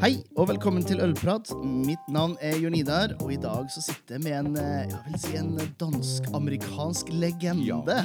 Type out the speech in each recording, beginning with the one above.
Hei og velkommen til Ølprat. Mitt navn er Jørn Idar, og i dag så sitter jeg med en, eh, jeg vil si en dansk-amerikansk legende.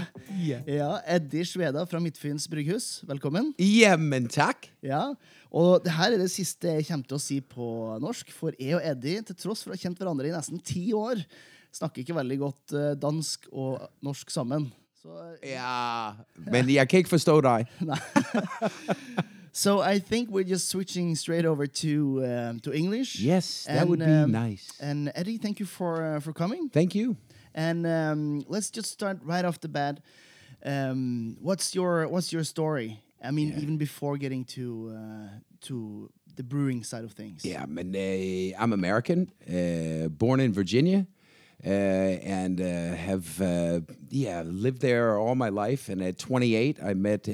Ja. Ja, Eddie Sveda fra Midtfyns brygghus. Velkommen. Jamen takk. Ja, og det her er det siste jeg kommer til å si på norsk, for jeg og Eddie, til tross for å ha kjent hverandre i nesten ti år, snakker ikke veldig godt eh, dansk og norsk sammen. Så, Ja, men jeg kan ikke forstå deg. so I think we're just switching straight over to um, to English. Yes, that And, would be um, nice. And Eddie, thank you for uh, for coming. Thank you. And um, let's just start right off the bat. Um, what's your what's your story? I mean, even before getting to uh, to the brewing side of things. Yeah, men uh, I'm American, uh, born in Virginia, uh, and uh, have uh, yeah lived there all my life. And at 28, I met a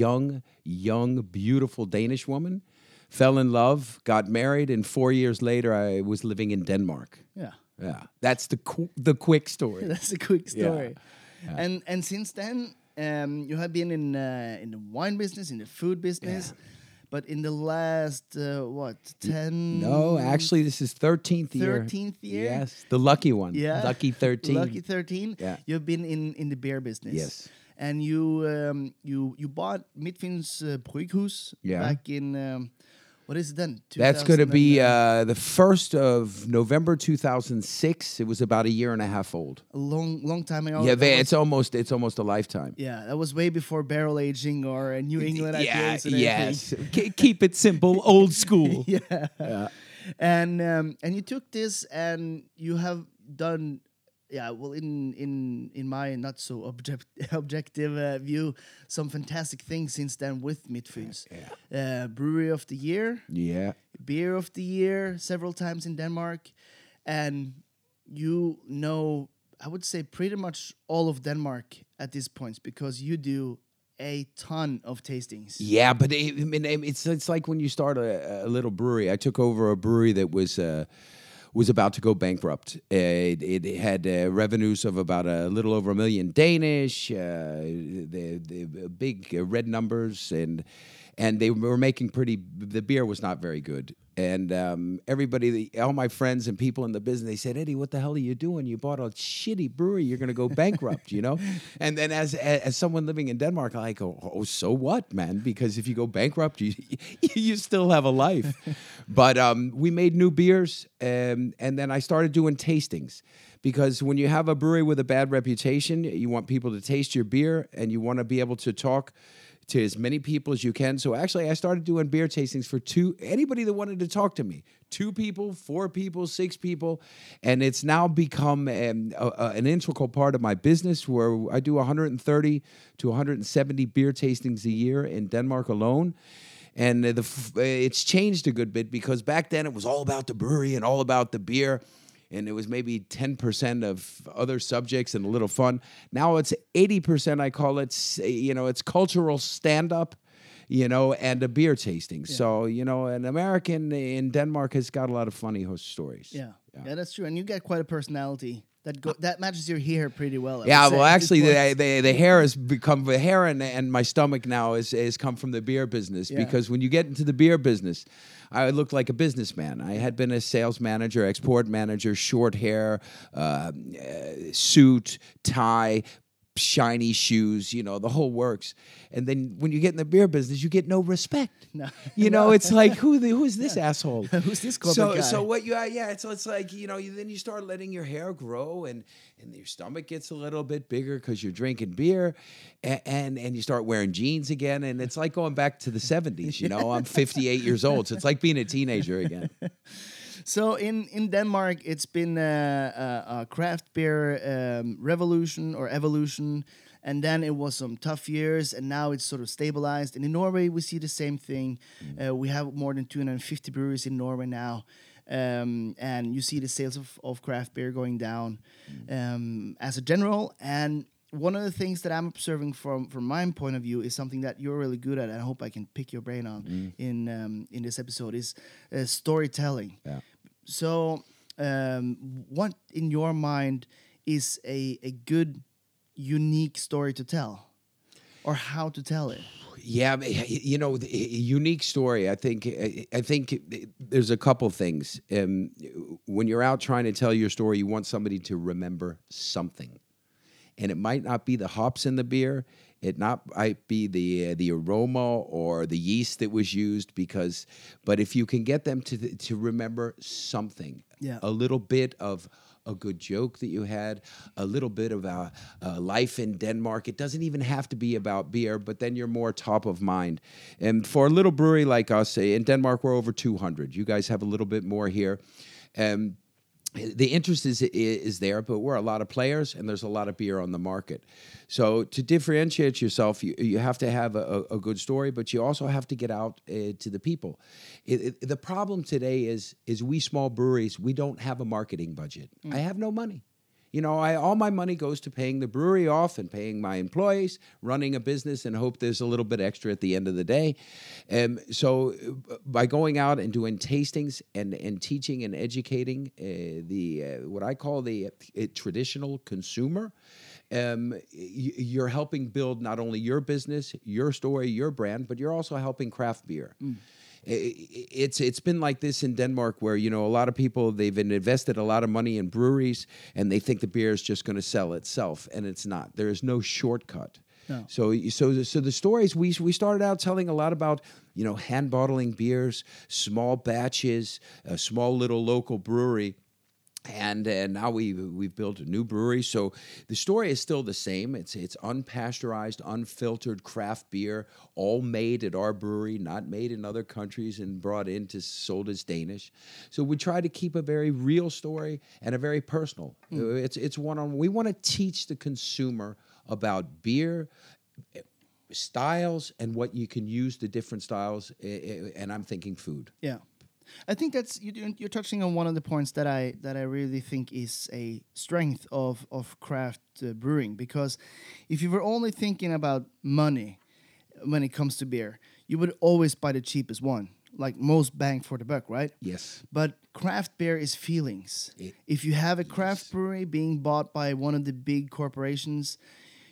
young, young, beautiful Danish woman. Fell in love, got married, and four years later, I was living in Denmark. Yeah, Yeah, that's the qu- the quick story. that's a quick Yeah. story. And and since then, um, you have been in uh, in the wine business, in the food business, but in the last uh, what ten? No, actually, this is 13th year. 13th year? Yes, the lucky one. Yeah. Lucky 13. Lucky 13. Yeah. You've been in, in the beer business. Yes. And you um, you you bought Midtfyns uh, Bryghus Yeah. back in um, what is it then? That's going to be uh, the 1st of November 2006. It was about a year and a half old. a long long time ago. yeah, they, it's almost it's almost a lifetime. yeah, that was way before barrel aging or New England yeah, yes. everything. Keep it simple, old school. yeah. And um, and you took this and you have done yeah well in in in my not so object, objective uh, view some fantastic things since then with Midtfyns. Uh, brewery of the year, Yeah. beer of the year several times in Denmark, and you know I would say pretty much all of Denmark at this point because you do a ton of tastings. Yeah, but it, I mean, it's it's like when you start a, a little brewery. I took over a brewery that was uh, was about to go bankrupt. It, it had uh, revenues of about a little over a million Danish. Uh, the, the big uh, red numbers, and and they were making pretty. The beer was not very good. And um, everybody, all my friends and people in the business, they said, "Eddie, what the hell are you doing? You bought a shitty brewery. You're going to go bankrupt, you know." And then, as as someone living in Denmark, I go, "Oh, so what, man? Because if you go bankrupt, you you still have a life." but um, we made new beers, um, and then I started doing tastings. Because when you have a brewery with a bad reputation, you want people to taste your beer, and you want to be able to talk to as many people as you can. So actually, I started doing beer tastings for two anybody that wanted to talk to me. Two people, four people, six people, and it's now become um, a, a- an integral part of my business. Where I do 130 to 170 beer tastings a year in Denmark alone. And the it's changed a good bit because back then it was all about the brewery and all about the beer and it was maybe 10% of other subjects and a little fun. Now it's 80%, I call it, you know, it's cultural stand up, you know, and a beer tasting. So, you know, an American in Denmark has got a lot of funny host stories. Yeah. yeah, that's true. And you get quite a personality that go- that matches your hair pretty well. I Yeah, well, actually, the, the the hair has become the hair, and, and my stomach now is has come from the beer business Yeah. because when you get into the beer business, I looked like a businessman. I had been a sales manager, export manager, short hair, uh, uh, suit, tie. Shiny shoes, you know, the whole works. And then when you get in the beer business, you get no respect. No. You know, it's like who the, who's this asshole? Who's this corporate so, guy? So what you yeah, it's it's like you know, you, then you start letting your hair grow and and your stomach gets a little bit bigger because you're drinking beer, and, and and you start wearing jeans again, and it's like going back to the '70s. You know, I'm 58 years old, so it's like being a teenager again. So in in Denmark, it's been a, a, a craft beer um, revolution or evolution, and then it was some tough years, and now it's sort of stabilized. And in Norway, we see the same thing. Uh, we have more than 250 breweries in Norway now. Um, and you see the sales of, of craft beer going down um, as a general. And one of the things that I'm observing from from my point of view is something that you're really good at, and I hope I can pick your brain on in um, in this episode is uh, storytelling. Yeah. So, um, what in your mind is a, a good, unique story to tell, or how to tell it? Yeah, you know, unique story. I think. I think there's a couple things. Um, when you're out trying to tell your story, you want somebody to remember something, and it might not be the hops in the beer. It not might be the uh, the aroma or the yeast that was used because, but if you can get them to to remember something, Yeah. a little bit of a good joke that you had, a little bit of life in Denmark. It doesn't even have to be about beer, but then you're more top of mind. And for a little brewery like us, in Denmark, we're over 200. You guys have a little bit more here. Um, the interest is is there, but we're a lot of players, and there's a lot of beer on the market. So to differentiate yourself, you, you have to have a, a good story, but you also have to get out uh, to the people. It, it- the problem today is is we small breweries we don't have a marketing budget. I have no money. You know, I all my money goes to paying the brewery off and paying my employees, running a business, and hope there's a little bit extra at the end of the day. Um, so, uh, by going out and doing tastings and and teaching and educating uh, the uh, what I call the uh, traditional consumer, um, you're helping build not only your business, your story, your brand, but you're also helping craft beer. I- It's it's been like this in Denmark, where you know a lot of people they've invested a lot of money in breweries, and they think the beer is just going to sell itself, and it's not. There is no shortcut. No. So so so the stories we we started out telling a lot about you know hand bottling beers, small batches, a small little local brewery and uh, now we we've built a new brewery. So the story is still the same. It's it's unpasteurized, unfiltered craft beer, all made at our brewery, not made in other countries and brought in to sold as Danish. So we try to keep a very real story and a very personal. Uh, It's it's one on. We want to teach the consumer about beer styles and what you can use the different styles eh, eh, and i'm thinking food Yeah, I think that's you, you're- you're touching on one of the points that I that I really think is a strength of of craft uh, brewing because if you were only thinking about money when it comes to beer, you would always buy the cheapest one, like most bang for the buck, right? yes But craft beer is feelings. It- if you have a craft brewery being bought by one of the big corporations,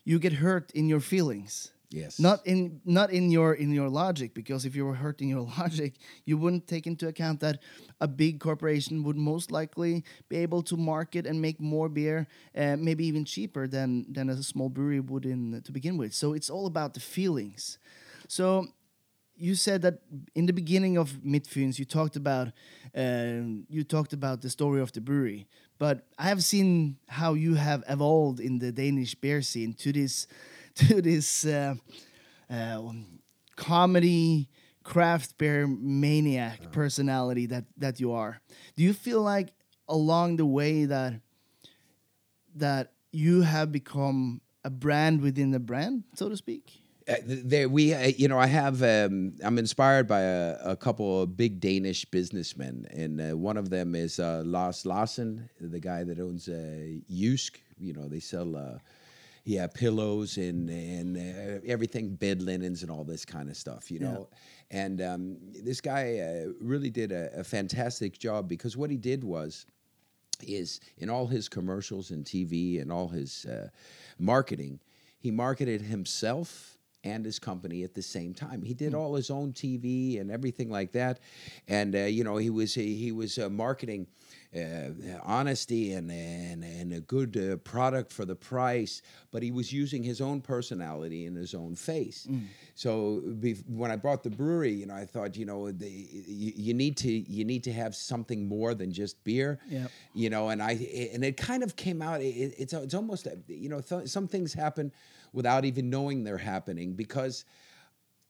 you get hurt in your feelings. Yes Not in not in your in your logic, because if you were hurting your logic, you wouldn't take into account that a big corporation would most likely be able to market and make more beer, uh, maybe even cheaper than than a small brewery would in to begin with. So it's all about the feelings. So you said that in the beginning of Midtfyns, you talked about um, you talked about the story of the brewery, but I have seen how you have evolved in the Danish beer scene to this to this uh, uh, comedy craft beer maniac personality that that you are. Do you feel like along the way that that you have become a brand within the brand, so to speak? Uh, there we uh, you know i have um, i'm inspired by a, a couple of big danish businessmen and uh, one of them is uh, lars larsen the guy that owns uh, Jysk. you know they sell uh, yeah pillows and and uh, everything bed linens and all this kind of stuff you know? And um, this guy uh, really did a, a fantastic job because what he did was is in all his commercials and TV and all his uh, marketing, he marketed himself and his company at the same time. He did all his own TV and everything like that, and uh, you know he was he was uh, marketing uh, honesty and and and a good uh, product for the price, but he was using his own personality and his own face. So bef- when I bought the brewery, you know, I thought, you know, the, you, you need to you need to have something more than just beer Yep. you know and i and it kind of came out it, it's it's almost you know th- some things happen without even knowing they're happening because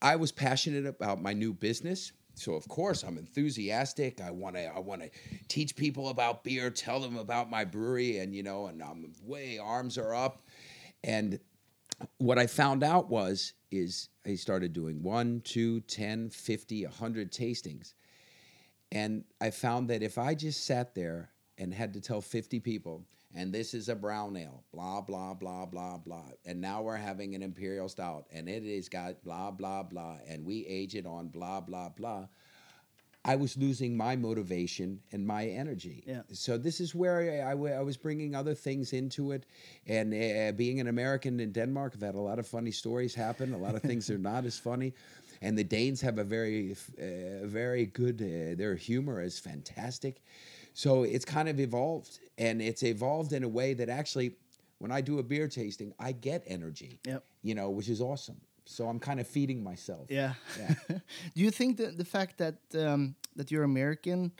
i was passionate about my new business so of course i'm enthusiastic i want to i want to teach people about beer tell them about my brewery and you know and i'm way arms are up and what I found out was is I started doing one, two, 10, 50, 100 tastings. And I found that if I just sat there and had to tell 50 people, and this is a brown ale, blah, blah, blah, blah, blah. And now we're having an imperial stout, and it has got blah, blah, blah, and we age it on blah, blah, blah. I was losing my motivation and my energy. Yeah. So this is where I I was bringing other things into it, and uh, being an American in Denmark, I've had a lot of funny stories happen. A lot of things are not as funny, and the Danes have a very, uh, very good. Uh, their humor is fantastic. So it's kind of evolved, and it's evolved in a way that actually, when I do a beer tasting, I get energy. Yep. You know, which is awesome. So I'm kind of feeding myself. Yeah. Yeah. Do you think that the fact that um, that you're American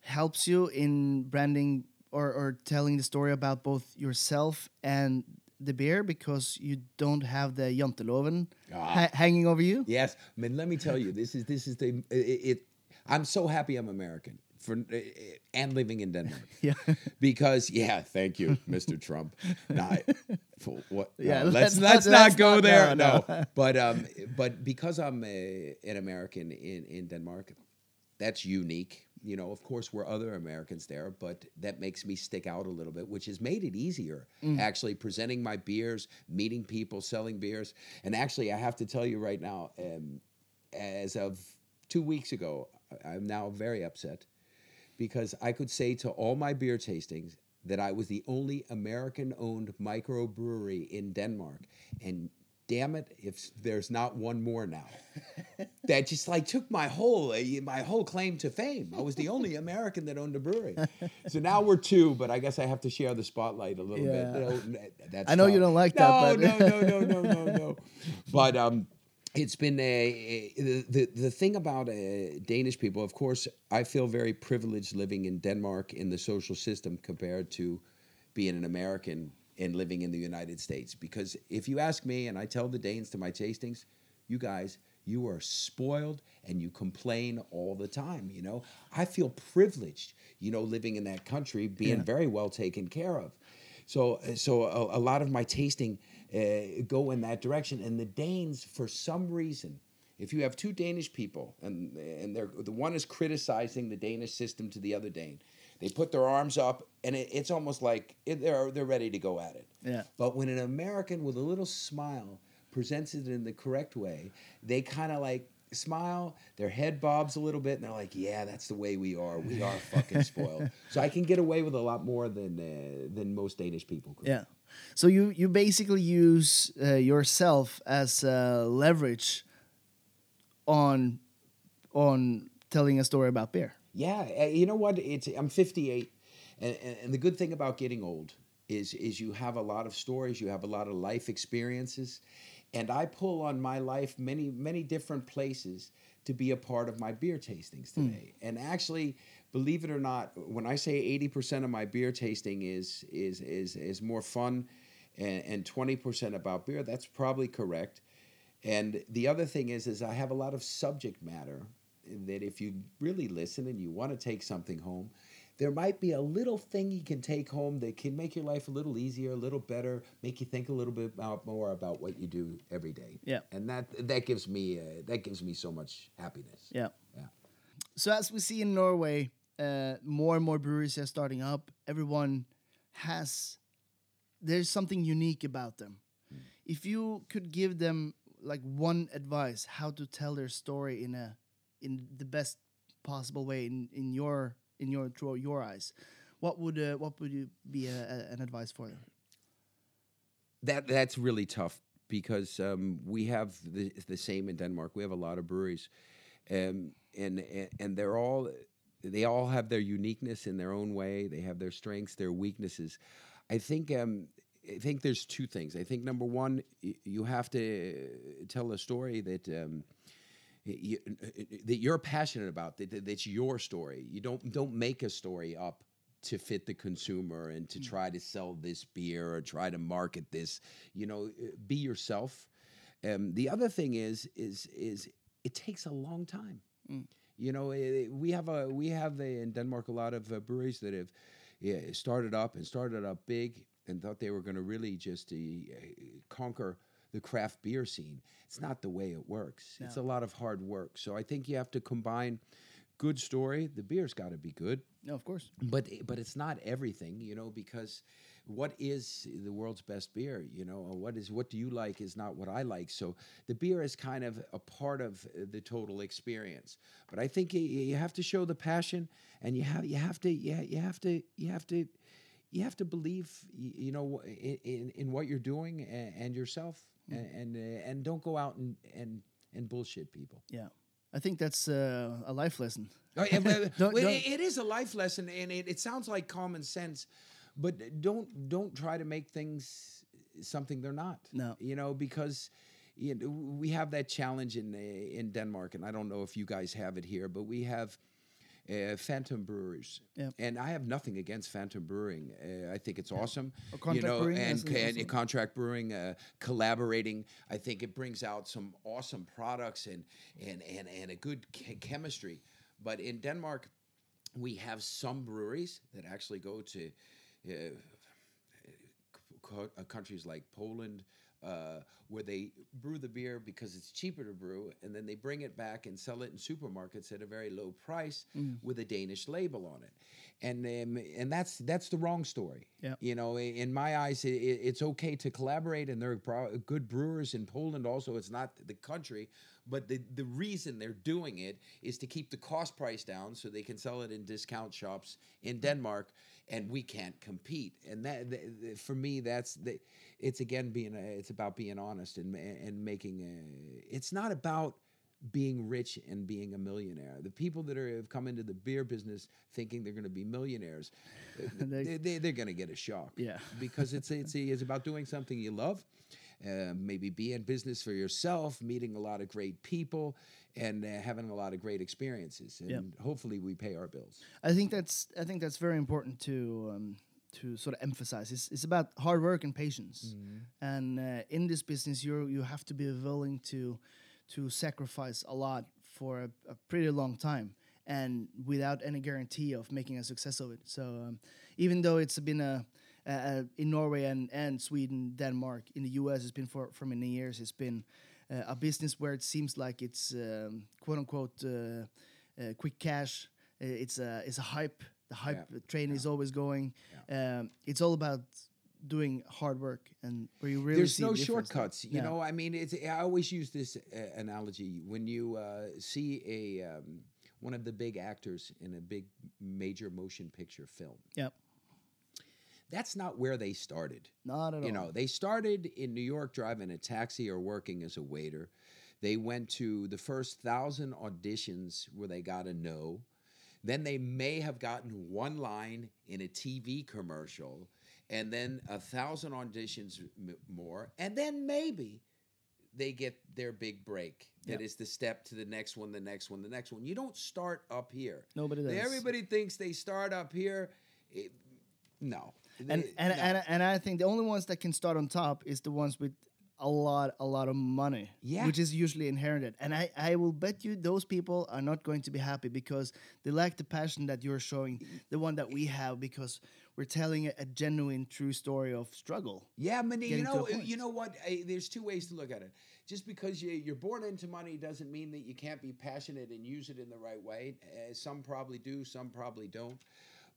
helps you in branding or, or telling the story about both yourself and the beer because you don't have the Janteloven Ah. ha- hanging over you? Yes, I mean, let me tell you, this is this is the it. it I'm so happy I'm American for uh, and living in Denmark. Yeah. because yeah, thank you, Mr. Trump. No, I- for what? no, Yeah, let's let's let's, not- not, go not- there. no, No, but um, but because I'm a, an American in in Denmark, that's unique. You know, of course, we're other Americans there, but that makes me stick out a little bit, which has made it easier actually presenting my beers, meeting people, selling beers. And actually, I have to tell you right now, um, as of two weeks ago, I'm now very upset because I could say to all my beer tastings that I was the only American owned microbrewery in Denmark. And damn it, if there's not one more now. that just like took my whole uh, my whole claim to fame. I was the only American that owned a brewery. So now we're two, but I guess I have to share the spotlight a little Yeah. bit. That's I know you don't like no, that, but- no, no, no, no, no, no. But um, it's been a, the, the the thing about uh, Danish people. Of course, I feel very privileged living in Denmark in the social system compared to being an American and living in the United States. Because if you ask me, and I tell the Danes to my tastings, you guys, you are spoiled and you complain all the time. You know, I feel privileged. You know, living in that country, being Yeah. very well taken care of. So, so a, a lot of my tasting uh, go in that direction. And the Danes, for some reason, if you have two Danish people and and they're the one is criticizing the Danish system to the other Dane, they put their arms up and it, it's almost like it, they're they're ready to go at it. Yeah. But when an American with a little smile presents it in the correct way, they kind of like smile, their head bobs a little bit, and they're like, "Yeah, that's the way we are. We are fucking spoiled." so I can get away with a lot more than uh, than most Danish people. Could. Yeah. So you you basically use uh, yourself as uh, leverage on on telling a story about beer. Yeah, uh, you know what? It's I'm 58, and, and, and the good thing about getting old is is you have a lot of stories, you have a lot of life experiences, and I pull on my life many many different places to be a part of my beer tastings today. And actually, believe it or not, when I say 80% of my beer tasting is is is is more fun, and, and 20% about beer, that's probably correct. And the other thing is, is I have a lot of subject matter that if you really listen and you want to take something home, there might be a little thing you can take home that can make your life a little easier, a little better, make you think a little bit about, more about what you do every day. Yeah. and that that gives me uh, that gives me so much happiness. Yeah. Yeah. So as we see in Norway, uh, more and more breweries are starting up. Everyone has there's something unique about them. If you could give them like one advice how to tell their story in a in the best possible way in, in your in your through your eyes, what would uh, what would you be a, a, an advice for them? that that's really tough because um, we have the, the same in Denmark. We have a lot of breweries, um, and and and they're all they all have their uniqueness in their own way. They have their strengths, their weaknesses. I think um, I think there's two things. I think number one, y- you have to tell a story that. Um, you, that you're passionate about that, that that's your story. You don't don't make a story up to fit the consumer and to try to sell this beer or try to market this. You know, uh, be yourself. Um, the other thing is is is it takes a long time. You know, eh, we have a we have a, in Denmark a lot of uh, breweries that have yeah, started up and started up big and thought they were going to really just uh, conquer the craft beer scene. It's not the way it works. It's a lot of hard work. So I think you have to combine good story. The beer's got to be good No, of course. but but it's not everything, you know, because what is the world's best beer? You know, or what is what do you like is not what I like. So the beer is kind of a part of the total experience. But I think you, you have to show the passion, and you have you have to yeah you have to you have to you have to believe you know in, in, in what you're doing and, and yourself, and and, uh, and don't go out and and and bullshit people. Yeah, I think that's uh, a life lesson. Oh, Don't- don't- it- it is a life lesson, and it, it sounds like common sense, but don't don't try to make things something they're not. No. you know because. You know, we have that challenge in in Denmark, and I don't know if you guys have it here, but we have uh, Phantom Brewers, Yeah. and I have nothing against Phantom Brewing. Uh, I think it's awesome, contract you know, and, and contract brewing, uh, collaborating. I think it brings out some awesome products and and and, and a good che- chemistry. But in Denmark, we have some breweries that actually go to countries like Poland, uh, where they brew the beer because it's cheaper to brew, and then they bring it back and sell it in supermarkets at a very low price with a Danish label on it, and um, and that's that's the wrong story. Yeah. You know, in my eyes, i i- it's okay to collaborate, and there are good brewers in Poland. Also, it's not the country, but the the reason they're doing it is to keep the cost price down, so they can sell it in discount shops in mm-hmm. Denmark, and we can't compete. And that, th- th- for me, that's the. It's again being. A, it's about being honest and and making. A, it's not about being rich and being a millionaire. The people that are have come into the beer business thinking they're going to be millionaires, they, they, they're going to get a shock. Yeah. because it's it's it's about doing something you love. Uh, maybe be in business for yourself, meeting a lot of great people, and uh, having a lot of great experiences, and Yep. hopefully we pay our bills. I think that's I think that's very important to um, to sort of emphasize. It's, it's about hard work and patience, and uh, in this business, you you have to be willing to to sacrifice a lot for a, a pretty long time, and without any guarantee of making a success of it. So um, even though it's been a, a, a in Norway and, and Sweden, Denmark, in the U.S., it's been for for many years. It's been uh, a business where it seems like it's um, quote unquote uh, uh, quick cash. Uh, It's a it's a hype. The hype Yeah. train is always going. Um, it's all about doing hard work and where you really There's no shortcuts. You Yeah. know, I mean, it's, I always use this uh, analogy when you uh, see a um, one of the big actors in a big major motion picture film. Yep. That's not where they started. Not at You all. You know, they started in New York driving a taxi or working as a waiter. They went to the first thousand auditions where they got a no. Then they may have gotten one line in a TV commercial, and then a thousand auditions m- more, and then maybe they get their big break. That is Yeah. the step to the next one, the next one, the next one. You don't start up here. Nobody does. Everybody thinks they start up here. It- no. And They- and, and and I think the only ones that can start on top is the ones with a lot a lot of money Yeah. which is usually inherited and I, I will bet you those people are not going to be happy because they lack the passion that you're showing the one that we have because we're telling a, a genuine true story of struggle Yeah, but you know, you know what? I, there's two ways to look at it. Just because you, you're born into money doesn't mean that you can't be passionate and use it in the right way. Uh, some probably do, some probably don't.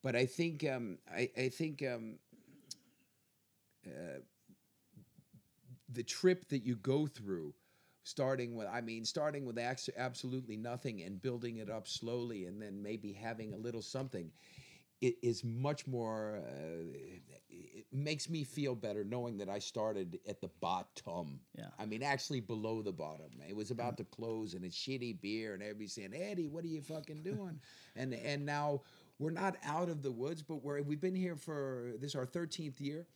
But I think um, I, I think um, uh, the trip that you go through, starting with I mean, starting with absolutely nothing and building it up slowly, and then maybe having a little something it is much more uh, it makes me feel better knowing that I started at the bottom. Yeah. I mean actually below the bottom. It was about to close and it's shitty beer and everybody's saying, "Eddie, what are you fucking doing?" and and now we're not out of the woods, but we're we've been here for this our 13th year.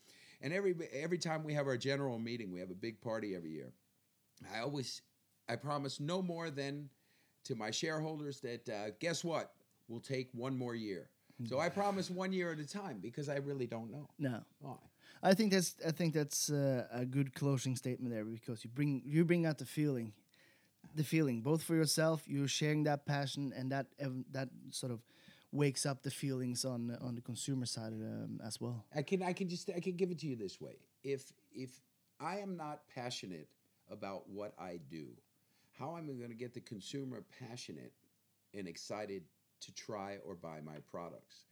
And every every time we have our general meeting, we have a big party every year. I always I promise no more than to my shareholders that uh, guess what? We'll take one more year. So I promise one year at a time because I really don't know. no Why? I think that's I think that's uh, a good closing statement there because you bring you bring out the feeling, the feeling both for yourself. You're sharing that passion and that that sort of wakes up the feelings on on the consumer side um, as well. I can I can just I can give it to you this way. If if I am not passionate about what I do, how am I going to get the consumer passionate and excited to try or buy my products?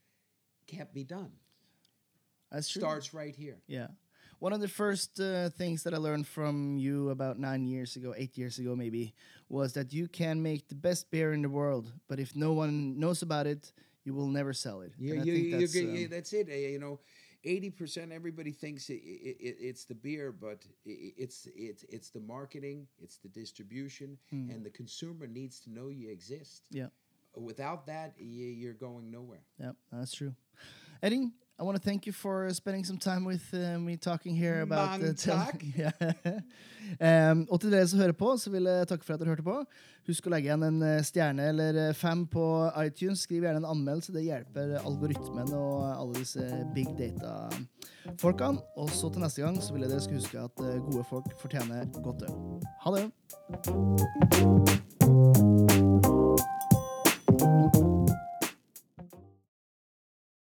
Can't be done. That's true. starts right here. Yeah. One of the first uh, things that I learned from you about nine years ago, eight years ago maybe, was that you can make the best beer in the world, but if no one knows about it, you will never sell it. Yeah, you, that's, um, that's it. uh, You know, eighty percent everybody thinks it, it, it, it's the beer, but it's it's it's the marketing, it's the distribution, Hmm. and the consumer needs to know you exist. yeah, Without that, you're going nowhere. yeah, that's true. Eddie, I want to thank you for spending some time with uh, me talking here about Mange the takk. um, og til dere som hører på, så vil jeg takke for at dere hørte på. Husk å legge igjen en eh, stjerne eller eh, fem på iTunes. Skriv gjerne en anmeldelse. Det hjelper algoritmen og alle disse big data-folkene. Og så til neste gang så vil jeg dere skal huske at eh, gode folk fortjener godt øl. Ha det!